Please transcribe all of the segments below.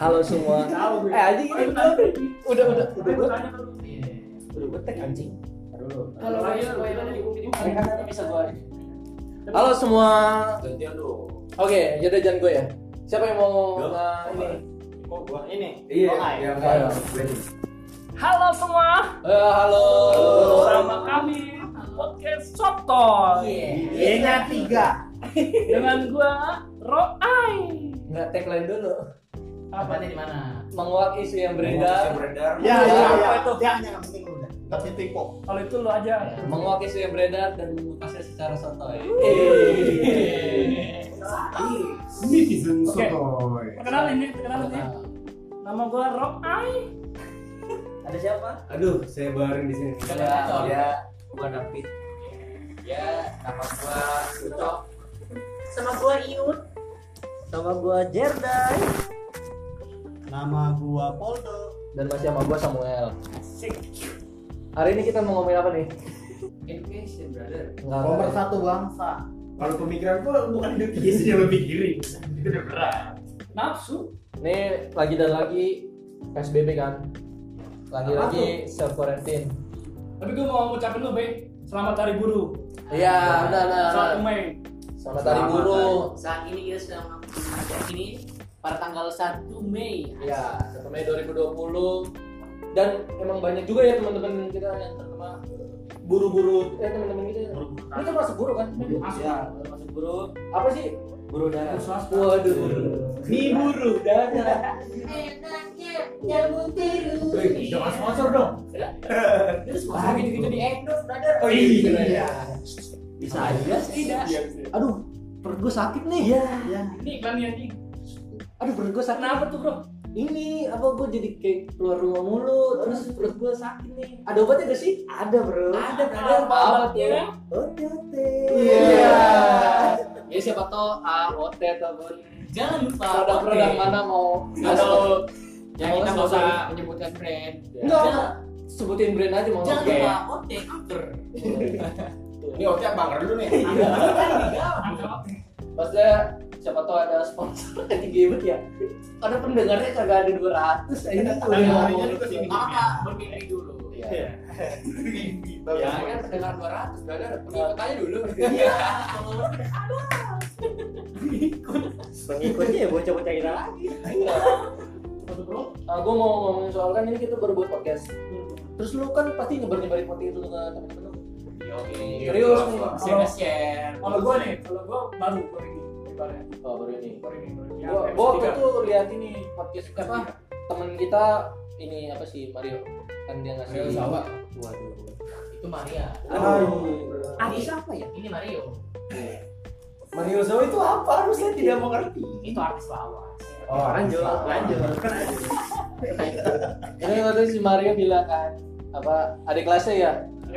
Halo semua. Eh anjing ini udah udah udah udah Gue udah gue tag anjing. Ini kan bisa gue. Halo semua. Gantian dong. Oke, jadi jangan gue ya. Siapa yang mau ini? Kok gua ini? Iya, Oh, iya, Ayo. Halo semua. Eh, halo. Bersama kami podcast Sotoy. Y-nya tiga. Dengan gua Roai. Nggak tagline dulu. Apa di mana? Menguak isu yang Yang beredar. beredar. Ya, Ya, ya, ya, itu? Ya, jangan penting udah. Tapi tipe. Kalau itu lo aja. Menguak isu yang beredar dan mengulasnya secara sotoy. Netizen Oke. sotoy. Perkenalin nih, perkenalin nih. Nama gua Roai. Ada siapa? Aduh, saya bareng di sini. Ya, ya. Gua David. Ya, nama gua Ucok. Sama gua Iut. Sama gua Jerdai Nama gua Poldo. dan masih sama gua Samuel. Sik. Hari ini kita mau ngomongin apa nih? Education, brother. Enggak. Nomor satu bangsa. Kalau pemikiran gua bukan education yang lebih pikirin. Itu udah berat. Nafsu. Ini lagi dan lagi PSBB kan. Lagi-lagi self quarantine. Tapi gua mau ngucapin lu, Be. Selamat Hari Buruh. Iya, benar. Satu benar. Mei. Selamat hari Selamat buruh. Saat ini kita sedang ini pada tanggal 1 Mei. Ya, 1 Mei 2020. Dan emang banyak juga ya teman-teman kita yang terkena buru-buru eh teman-teman kita. Ini kan masuk buru kan? Masuk. Ya, masuk buru. Apa sih? Buru darah. Buru swasta. Waduh. Ini buru darah. Wih, jangan sponsor dong. Terus masa gitu-gitu di endorse, brother. Oh iya. Bisa aja tidak. Iya, Aduh, perut gue sakit nih. Ya. Ini iklannya anjing. Aduh, perut gue sakit. Kenapa tuh, Bro? Ini apa gue jadi kayak keluar rumah mulu, terus perut gue sakit nih. Ada obatnya gak sih? Ada bro. Ada, brother. Apa Obatnya? OTT. Iya. Ya siapa tau AOT ataupun Jangan lupa produk-produk mana mau Atau ya Mau kita nggak usah menyebutkan brand. Enggak, sebutin brand aja mau jangan lupa OT Anchor. Ini oke bangker dulu nih. Maksudnya siapa tau ada sponsor di game ya. Ada pendengarnya kagak ada 200 ini Ada udah harinya ngomong. juga sini. Maka bermimpi dulu. Iya. Ya kan pendengar 200, brother. Pengikut aja dulu. Iya. Pengikutnya ya bocah-bocah kita lagi. Waduh, Bro. Ah, gue mau ngomongin soal kan ini kita baru buat podcast. Terus lu kan pasti nyebar-nyebarin podcast itu ke teman-teman lu. Oke. Serius nih. Kalau gua nih, kalau gua baru baru ini. Ibaratnya. Oh, baru ini. Baru ini, baru ini. Gua waktu itu lihat ini podcast apa temen kita ini apa sih Mario kan dia ngasih Mario Sawa. Waduh. Itu Maria. Aduh. Artis apa ya? Ini Mario. Mario Zawa itu apa? Harus saya tidak mengerti. Itu artis lawas. Oh, lanjut, lanjut. Ini waktu si Mario bilang kan apa adik kelasnya ya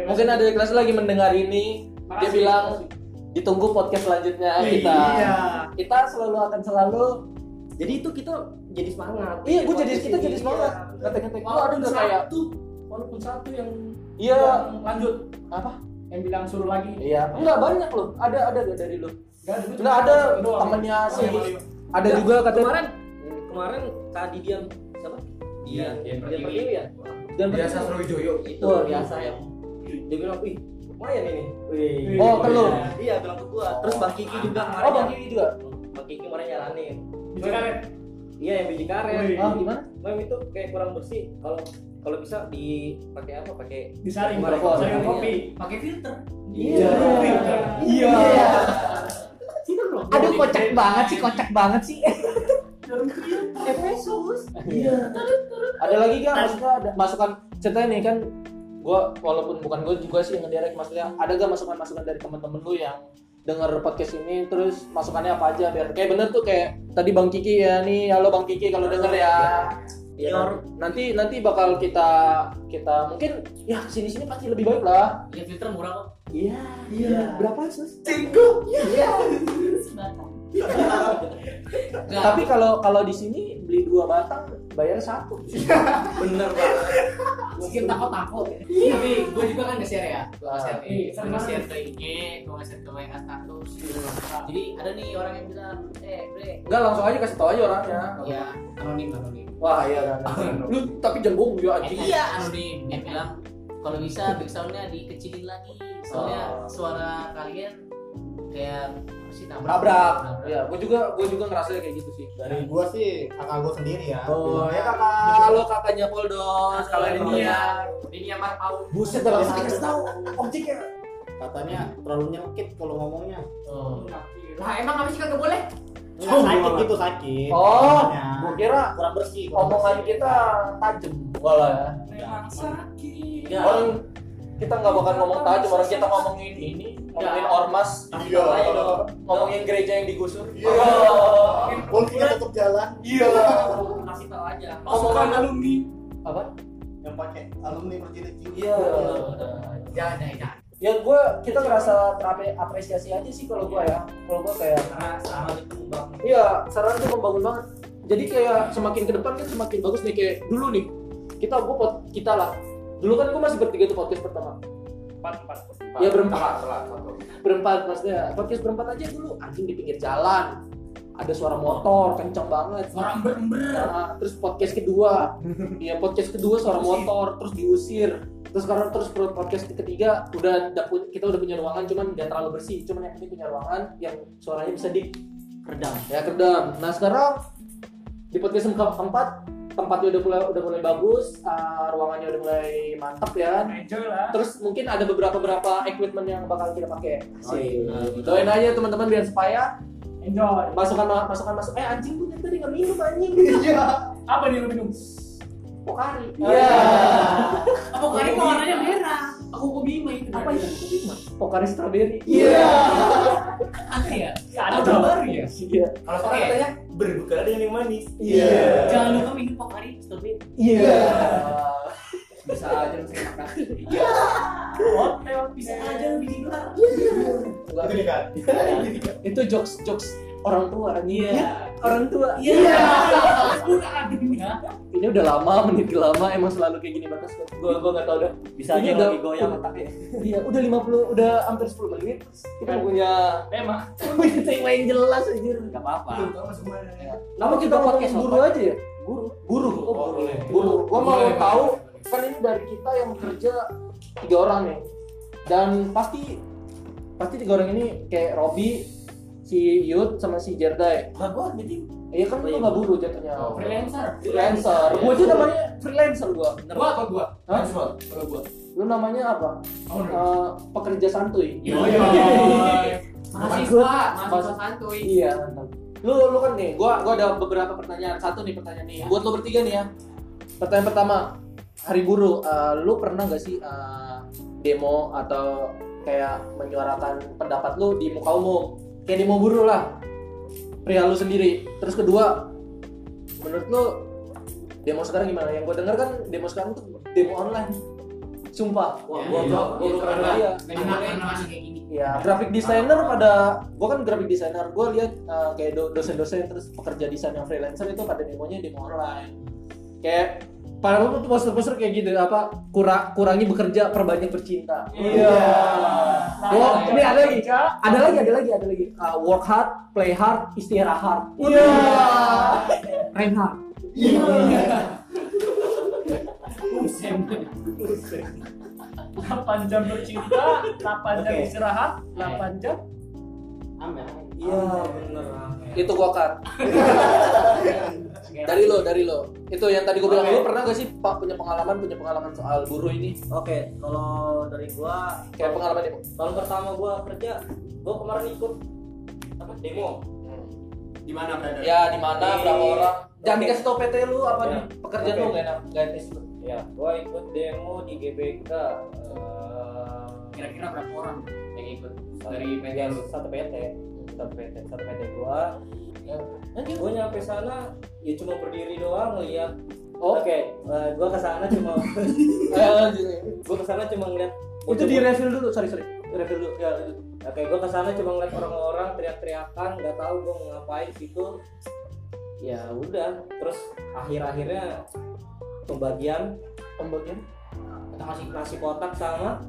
mungkin adik kelasnya lagi mendengar ini dia bilang makasih. Ditunggu podcast selanjutnya kita Iya. kita selalu akan selalu jadi itu kita jadi semangat iya gue jadi kita ini. jadi semangat Iya. kata-kata gue ada Walaupun udah kayak satu, walaupun satu yang iya yang lanjut apa yang bilang suruh lagi. iya enggak banyak loh ada ada gak dari lu Gak ada, Nggak ada temennya Oh, si yang Mario. ada juga katanya kemarin kemarin Kak Didian siapa Iya, Dian Dian Pertiwi. Pertiwi ya dan Biasa Sriwijaya. itu biasa yang dia bilang wih lumayan ini wih Oh, ke lu? iya bilang ke gua terus Bang Kiki juga kemarin oh bang Kiki juga Bang Kiki kemarin nyaranin Biji karet. iya yang biji karet Wih. ah gimana Mem itu kayak kurang bersih kalau kalau bisa dipakai apa pakai Disaring. Saringan kopi. Pakai filter. Iya. Iya. aduh kocak banget sih kocak banget sih Efesus. Iya. Ada lagi gak ada masukan ceritanya nih kan gua walaupun bukan gue juga sih yang ngedirect maksudnya ada gak masukan-masukan dari temen-temen lu yang denger podcast ini terus masukannya apa aja biar kayak bener tuh kayak tadi Bang Kiki ya nih halo Bang Kiki kalau denger ya Ya, nanti nanti bakal kita kita mungkin ya sini sini pasti lebih baik lah. Ya filter murah kok. Iya. Iya. Berapa sus? Cinggu. Sebatang. Tapi kalau kalau di sini beli dua batang bayar satu. bener banget Bikin takut-takut. Tapi gue juga kan nge-share ya. Gue nge-share Iya, gue nge-share ke IG, gue nge-share ke WA status. Jadi ada nih orang yang bilang, eh bre, Enggak langsung aja kasih tau aja orangnya. ya anonim anonim. Wah iya kan. Lu tapi jangan bohong juga anjing. iya anonim. Dia bilang kalau bisa backsoundnya dikecilin lagi. Soalnya Oh. suara kalian kayak apa sih nabrak. Nabrak. Nabrak. Iya, gua juga gua juga ngerasa kayak gitu sih. Dari gua sih kakak gua sendiri ya. Oh, ya kakak, halo kakaknya Poldos. Kalau ini ya. ya, ini yang Mar Pau. Buset langsung dikasih tahu objeknya. katanya terlalu nyelkit kalau ngomongnya. Oh. Lah emang sih kagak boleh? Enggak sakit gitu sakit. Oh, gua kira kurang bersih. omongan kita tajam. Walah ya. Memang sakit. Ya. Orang kita nggak bakal ngomong tajam, orang kita ngomongin ini, ngomongin ormas, Iya. ngomongin gereja yang digusur. Iya. Oh. Polisinya tetap jalan. Iya. Kasih tahu aja. Pasukan alumni. Apa? Yang pakai alumni berjilid Iya. Jangan jangan jangan. Ya gue kita ngerasa terapresiasi aja sih kalau gue ya. Kalau gue kayak sama itu bang. Iya, saran tuh membangun banget. Jadi kayak semakin ke depan kan semakin bagus nih kayak dulu nih. Kita gue pot kita lah. Dulu kan gue masih bertiga tuh podcast pertama. Empat empat. Ya berempat. Berempat maksudnya. Podcast berempat aja dulu anjing di pinggir jalan. Ada suara motor kencang banget. Orang berember. Nah, terus podcast kedua, iya podcast kedua suara motor, terus diusir. Terus sekarang terus podcast ketiga udah kita udah punya ruangan, cuman nggak terlalu bersih. Cuman yang ini punya ruangan yang suaranya bisa di Redam. ya kedam nah sekarang di podcast keempat tempatnya udah mulai udah mulai bagus uh, ruangannya udah mulai mantap ya Enjoy lah. terus mungkin ada beberapa beberapa equipment yang bakal kita pakai Oh, sih iya. doain aja teman-teman biar supaya Enjoy. masukan masukan masuk eh anjing gue tadi nggak minum anjing Apa nih lu minum? pokari Iya. Apa kali kok warnanya merah? Aku kok bima itu. apa itu pokari strawberry Iya. Aneh ya. Ada baru ya. iya Kalau Oke. katanya berbuka dengan yang manis. iya Jangan lupa minum Pokari strawberry. iya Bisa aja lu sering makan. Hotel Bisa aja lu bikin gelar. Enggak, Itu nih kan. itu jokes jokes orang tua. Anjing Iya. orang tua. Iya. ini udah lama menit lama emang selalu kayak gini batas gua gua nggak tahu dah. Bisa aja udah- lagi goyang otaknya. iya udah 50 udah hampir 10 menit. Kita punya tema. punya tema yang jelas aja Gak apa-apa. nama kita podcast guru aja ya? Guru. Guru. Oh, boleh. guru. Gua mau tahu kan ini dari kita yang bekerja tiga orang nih dan pasti pasti tiga orang ini kayak Robi si Yud sama si Jerdai Lah gua jadi iya kan lu nggak guru jatuhnya Freelancer. freelancer gua aja namanya freelancer gua Gua apa gua? Hah? Kalau gua. lu namanya apa Eh, pekerja santuy Yo yo. Mahasiswa, mahasiswa santuy. Iya, mantap. Lu lu kan nih, gua gua ada beberapa pertanyaan. Satu nih pertanyaan nih. Buat lu bertiga nih ya. Pertanyaan pertama, Hari Buruh, eh, lu pernah gak sih eh, demo atau kayak menyuarakan pendapat lu di muka umum? Kayak demo buruh lah. Pria lu sendiri. Terus kedua, menurut lu demo sekarang gimana? Yang gua denger kan demo sekarang tuh demo online. Sumpah. Wah, gua iya, gua, iya, gua pernah karena- iya. Karena karena masih kayak gini. Ya, graphic designer pada gua kan graphic designer, gua lihat uh, kayak do- dosen-dosen terus pekerja desain yang freelancer itu pada demonya demo online. Kayak padahal tuh poster-poster kayak gitu apa kurang kurangi bekerja perbanyak bercinta. Iya. Wah, ini ada lagi. Ada lagi, ada lagi, ada lagi. Uh, work hard, play hard, istirahat. Iya. Reinhard. Delapan jam bercinta, delapan jam Oke. istirahat, delapan jam. aman. Iya, bener. Itu gua kan. dari lo, dari lo. Itu yang tadi gua bilang Oke. lu pernah gak sih Pak punya pengalaman punya pengalaman soal buruh ini? Oke, kalau dari gua Kayak pengalaman demo. tahun pertama gua kerja, gua kemarin ikut apa demo. Di mana berada? Ya di mana berapa orang? Jangan Oke. dikasih tau PT lu apa Ya. nih? Pekerjaan Oke. lu gak enak, gak etis lu. Ya, gua ikut demo di GBK. eh, Kira-kira berapa orang yang ikut? Dari PT ya, lu? satu PT, satu PT, satu PT gua. Anjir. Gua nyampe sana ya cuma berdiri doang ngeliat. Oh, Oke, eh, gua ke sana cuma eh, gua ke sana cuma ngeliat itu di refill dulu, sorry sorry. Refill dulu. Ya. Oke, gue ke sana cuma ngeliat orang-orang teriak-teriakan, nggak tahu gue mau ngapain situ. Ya udah, terus akhir-akhirnya pembagian Pembagian. ngasih nasi kotak sama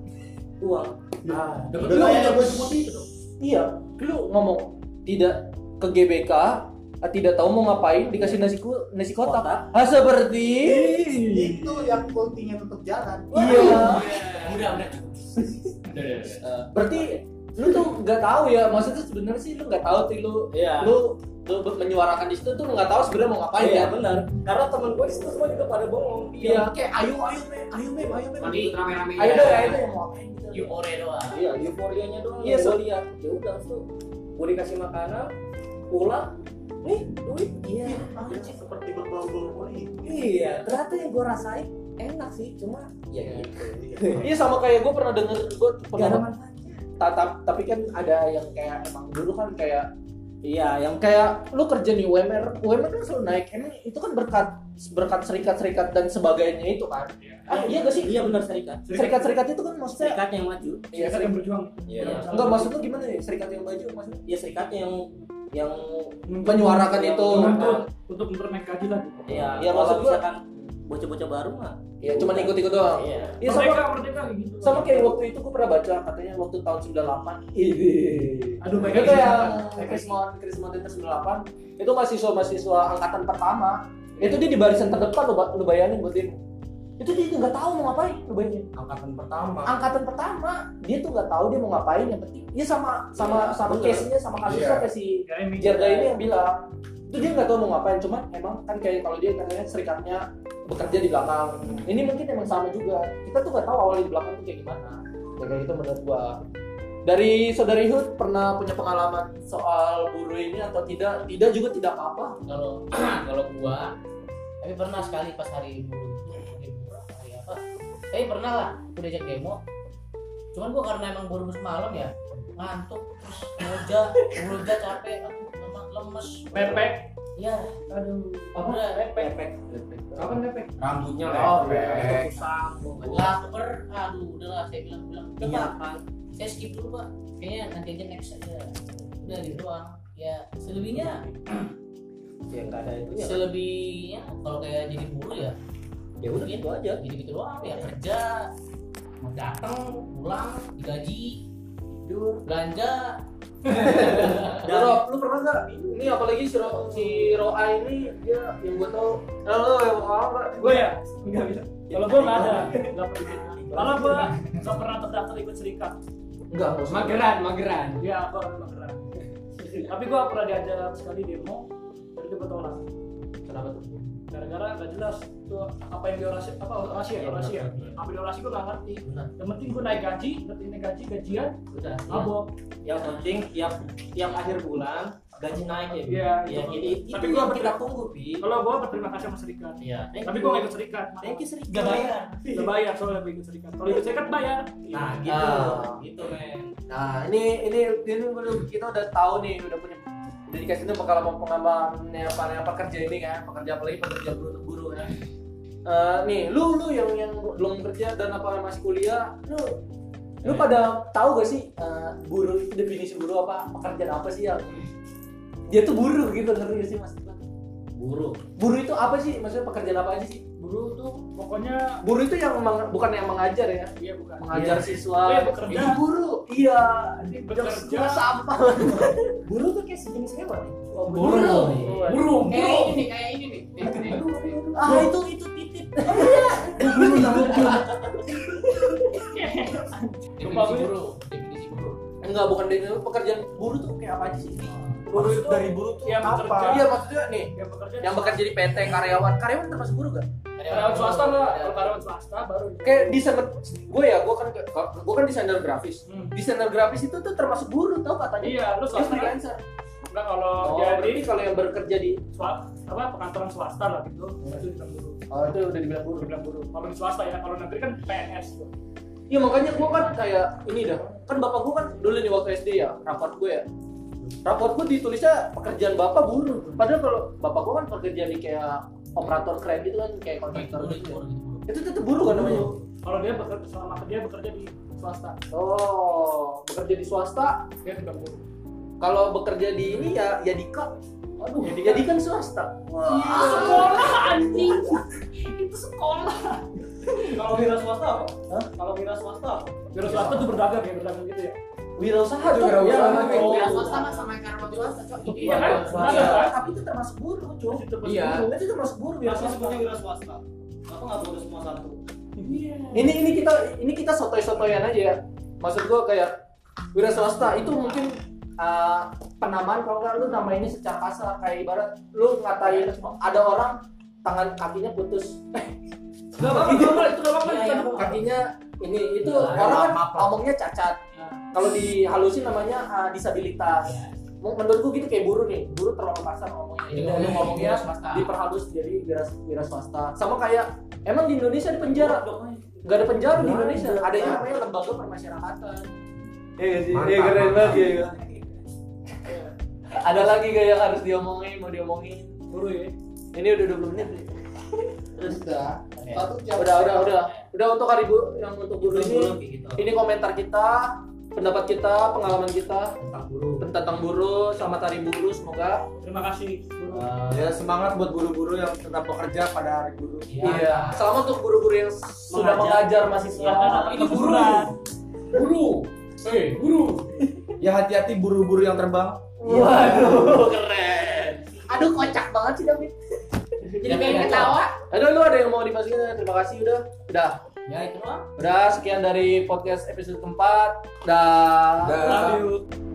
uang Nah, Dapat lu- kayak gue sebutin itu dong. Iya, lu ngomong tidak ke GBK, ah, tidak tahu mau ngapain dikasih nasi ku- nasi kotak. Ah seperti Itu yang kultinya tetap jalan. iya. Udah, udah. Berarti lu tuh nggak tahu ya maksudnya sebenarnya sih lu nggak tahu tuh lu iya lu lu menyuarakan di situ tuh lu nggak tahu sebenarnya mau ngapain iya ya. benar. Karena temen gue di situ semua juga pada bongong iya. kayak ayo ayo mem ayo mem ayo mem Mandi rame-rame. ayo deh ayo deh mau ngapain gitu Euforia doang. iya euforianya doang. Iya, iya so- gue lihat. Ya udah tuh gue dikasih makanan pulang. Nih duit. Iya. Anjing seperti berbau-bau ini. iya ternyata yang gue rasain enak sih cuma ya gitu. Iya. Sama kayak gue pernah denger gue pernah tapi kan ada yang kayak emang dulu kan kayak iya yang kayak lu kerja di UMR, UMR kan selalu naik. Emang itu kan berkat berkat serikat-serikat dan sebagainya itu kan. Ah, iya gak sih? iya benar serikat Serikat-serikat itu kan maksudnya serikat yang maju Iya, Serikat yang serikat. berjuang. iya Enggak maksud lu gimana ya? Serikat yang baju maksudnya? ya serikatnya yang yang Menyuarakan itu. Untuk mempernaik gaji lah. iya Iya, maksud gua- misalkan bocah-bocah baru mah. Iya, cuma ikut-ikut doang. iya. Iya sama Merdeka, merdeka gitu. sama kayak waktu itu gue pernah baca katanya waktu tahun 98 ini Aduh, baik itu yang Krismon Krismon itu 98 itu mahasiswa mahasiswa angkatan pertama. Itu dia di barisan terdepan lu, ba- lu bayangin buat demo itu dia tuh nggak tahu mau ngapain lu bayangin. Angkatan pertama. angkatan pertama dia tuh nggak tahu dia mau ngapain yang penting. Dia sama sama Iya, sama bener. case-nya sama kasusnya Iya. kayak si Ya, ini yang bilang itu dia nggak tahu mau ngapain cuman emang kan kayak kalau dia katanya serikatnya bekerja di belakang. Ini mungkin emang sama juga. Kita tuh nggak tahu awal di belakang tuh kayak gimana. Ya kayak gitu menurut gua. Dari saudari Hud pernah punya pengalaman soal buruh ini atau tidak? Tidak juga tidak apa-apa. Kalau kalau gua tapi pernah sekali pas hari buruh itu hari buruh apa, hari apa? Tapi pernah lah aku diajak demo. Cuman gua karena emang baru malam ya ngantuk terus ngeja ngeja capek. aku lemes. Pepek. ya Aduh. apa? Udah pepek Kapan pepek? Rambutnya Oh, lepek. lah per aduh udahlah saya bilang bilang. Udah Iya. pak. Saya skip dulu pak. Kayaknya nanti aja next aja. Udah gitu doang. Ya selebihnya ya nggak ada itu ya selebihnya kalau kayak jadi buruh ya ya udah gitu aja. gitu gitu doang. Ya kerja datang pulang digaji tidur. belanja Lu, Rob, lu pernah nggak ini apalagi si Ro, si Roa ini dia yang gua tahu eh, lu yang pengalaman nggak? Gue ya? Enggak bisa. Kalau gue nggak ada. Nggak pernah. Kalau gue nggak pernah terdaftar ikut serikat. enggak. Mageran, mageran. Iya, gue orang mageran. Tapi gue pernah diajak sekali demo, tapi gue tolak. kenapa tuh Gara-gara nggak jelas tuh apa yang diorasi apa orasi ya Iya, orasi ya. Apa diorasi gue nggak ngerti. Benar. Yang penting gue naik gaji, ngerti naik gaji gajian, udah ya. mabok. yang penting tiap tiap akhir bulan gaji naik ya? Iya, ya itu. ini itu Tapi gua kita tunggu pi Kalau gue berterima kasih sama serikat. iya Tapi gue nggak ikut serikat. thank you serikat Gak bayar. Udah bayar soalnya gue ikut serikat. Kalau ikut serikat bayar. nah gitu Ah. gitu men Nah, ini ini ini kita udah tahu nih, udah punya udah dikasih tuh pengalaman pengalamannya para pekerja ini kan, pekerja apalagi pekerja buruh buruh kan. Eh, nih, lu lu yang yang belum kerja dan apa masih kuliah, lu lu pada tahu gak sih eh, buruh itu definisi buruh apa pekerjaan apa sih yang dia tuh buruh gitu ngerti gak sih mas? buruh Buruh itu apa sih? Maksudnya pekerjaan apa aja sih? Buruh tuh pokoknya Buruh itu yang meng- bukan yang mengajar ya, iya bukan. mengajar Iya. siswa. Iya, bekerja. Itu buruh. Iya, Bekerja. Yang sampah. buruh tuh kayak sejenis hewan Oh, Burung. Burung. kayak ini nih kayak ini nih. Ah itu itu titip. definisi buruh definisi buruh Enggak bukan dari pekerjaan buruh tuh kayak apa aja sih? Buruh itu dari buruh tuh yang apa? bekerja. Iya maksudnya nih Yang bekerja. yang bekerja di PT karyawan karyawan termasuk buruh gak? Karyawan swasta lah. Kalau karyawan swasta baru. Kayak desainer gue ya gue kan gue kan desainer grafis. Hmm. Desainer grafis itu tuh termasuk buruh tau katanya? Iya, lu swasta freelancer. Enggak kalau Oh, jadi kalau yang bekerja di swasta apa perkantoran swasta lah gitu. Itu dibilang buruh. oh itu udah dibilang buruh. Dibilang buruh. Kalau di swasta ya, kalau negeri kan PNS tuh. Iya makanya gue kan kayak ini dah kan bapak gue kan dulu nih waktu SD ya raport gue ya raport gue ditulisnya pekerjaan bapak buruh padahal kalau bapak gue kan bekerja di kayak operator keren gitu kan kayak kontraktor gitu itu tetap buruh kan namanya Kalau dia bekerja selama dia bekerja di swasta, oh bekerja di swasta dia dibilang buruh. kalau bekerja di ini ya ya di kak aduh Ya ya di di kan swasta Sekolah anjing. Itu sekolah. Kalau wira swasta apa? Kalau wira swasta? Wira swasta tuh berdagang ya, berdagang gitu ya. Wirausaha Itu tuh. wirausaha. Iya, Oh, iya. swasta mah sama kayak karyawan swasta, Cok. Iya kan? Iya, Iya. tapi itu termasuk buruh, termasuk Iya. buruh. Itu termasuk buruh Wira wirausaha. swasta wira swasta. Kenapa nggak boleh semua satu? Ini ini kita ini kita sotoy-sotoyan aja ya. Maksud gua kayak wira swasta itu mungkin uh, penamaan kalau nggak lu nama ini secara kasar kayak ibarat lu ngatain ada orang tangan kakinya putus Gak apa-apa, itu gak apa-apa. Iya, iya. kakinya ini itu Iya, orang kan ngomongnya cacat kalau dihalusin namanya uh, disabilitas Mau- menurut gua gitu kayak buruh nih buruh terlalu kasar ngomongnya Jadi Jadi lu ngomongnya swasta. diperhalus jadi wira, wira swasta sama kayak emang di Indonesia di penjara Dok, dok. Gak ada penjara di Nggak Indonesia, ada. ada yang namanya lembaga permasyarakatan. Iya gak sih? Iya keren banget ya. ya. Ada lagi gak yang harus diomongin, mau diomongin? Buruh ya. Ini udah 20 menit nih. Terus dah. Ya. Satu jam. Udah, udah, udah. Udah untuk hari bu yang untuk guru Buruh, ini, gitu. ini komentar kita, pendapat kita, pengalaman kita Tentang buruh. tentang buruh, selamat hari buruh, semoga Terima kasih. Buruh. Eh, Ya semangat buat guru-guru yang tetap bekerja pada hari guru. iya. Selamat untuk guru-guru yang sudah mengajar mahasiswa. Itu buruh. Guru. Eh, guru. Ya hati-hati buru-buru yang terbang. Waduh, keren. Aduh, kocak banget sih David. Jadi pengen ketawa. Aduh, lu ada yang mau dimasukin? Terima kasih udah. Udah. Ya itu doang. Udah sekian dari podcast episode keempat. Dah. Dah. Love you.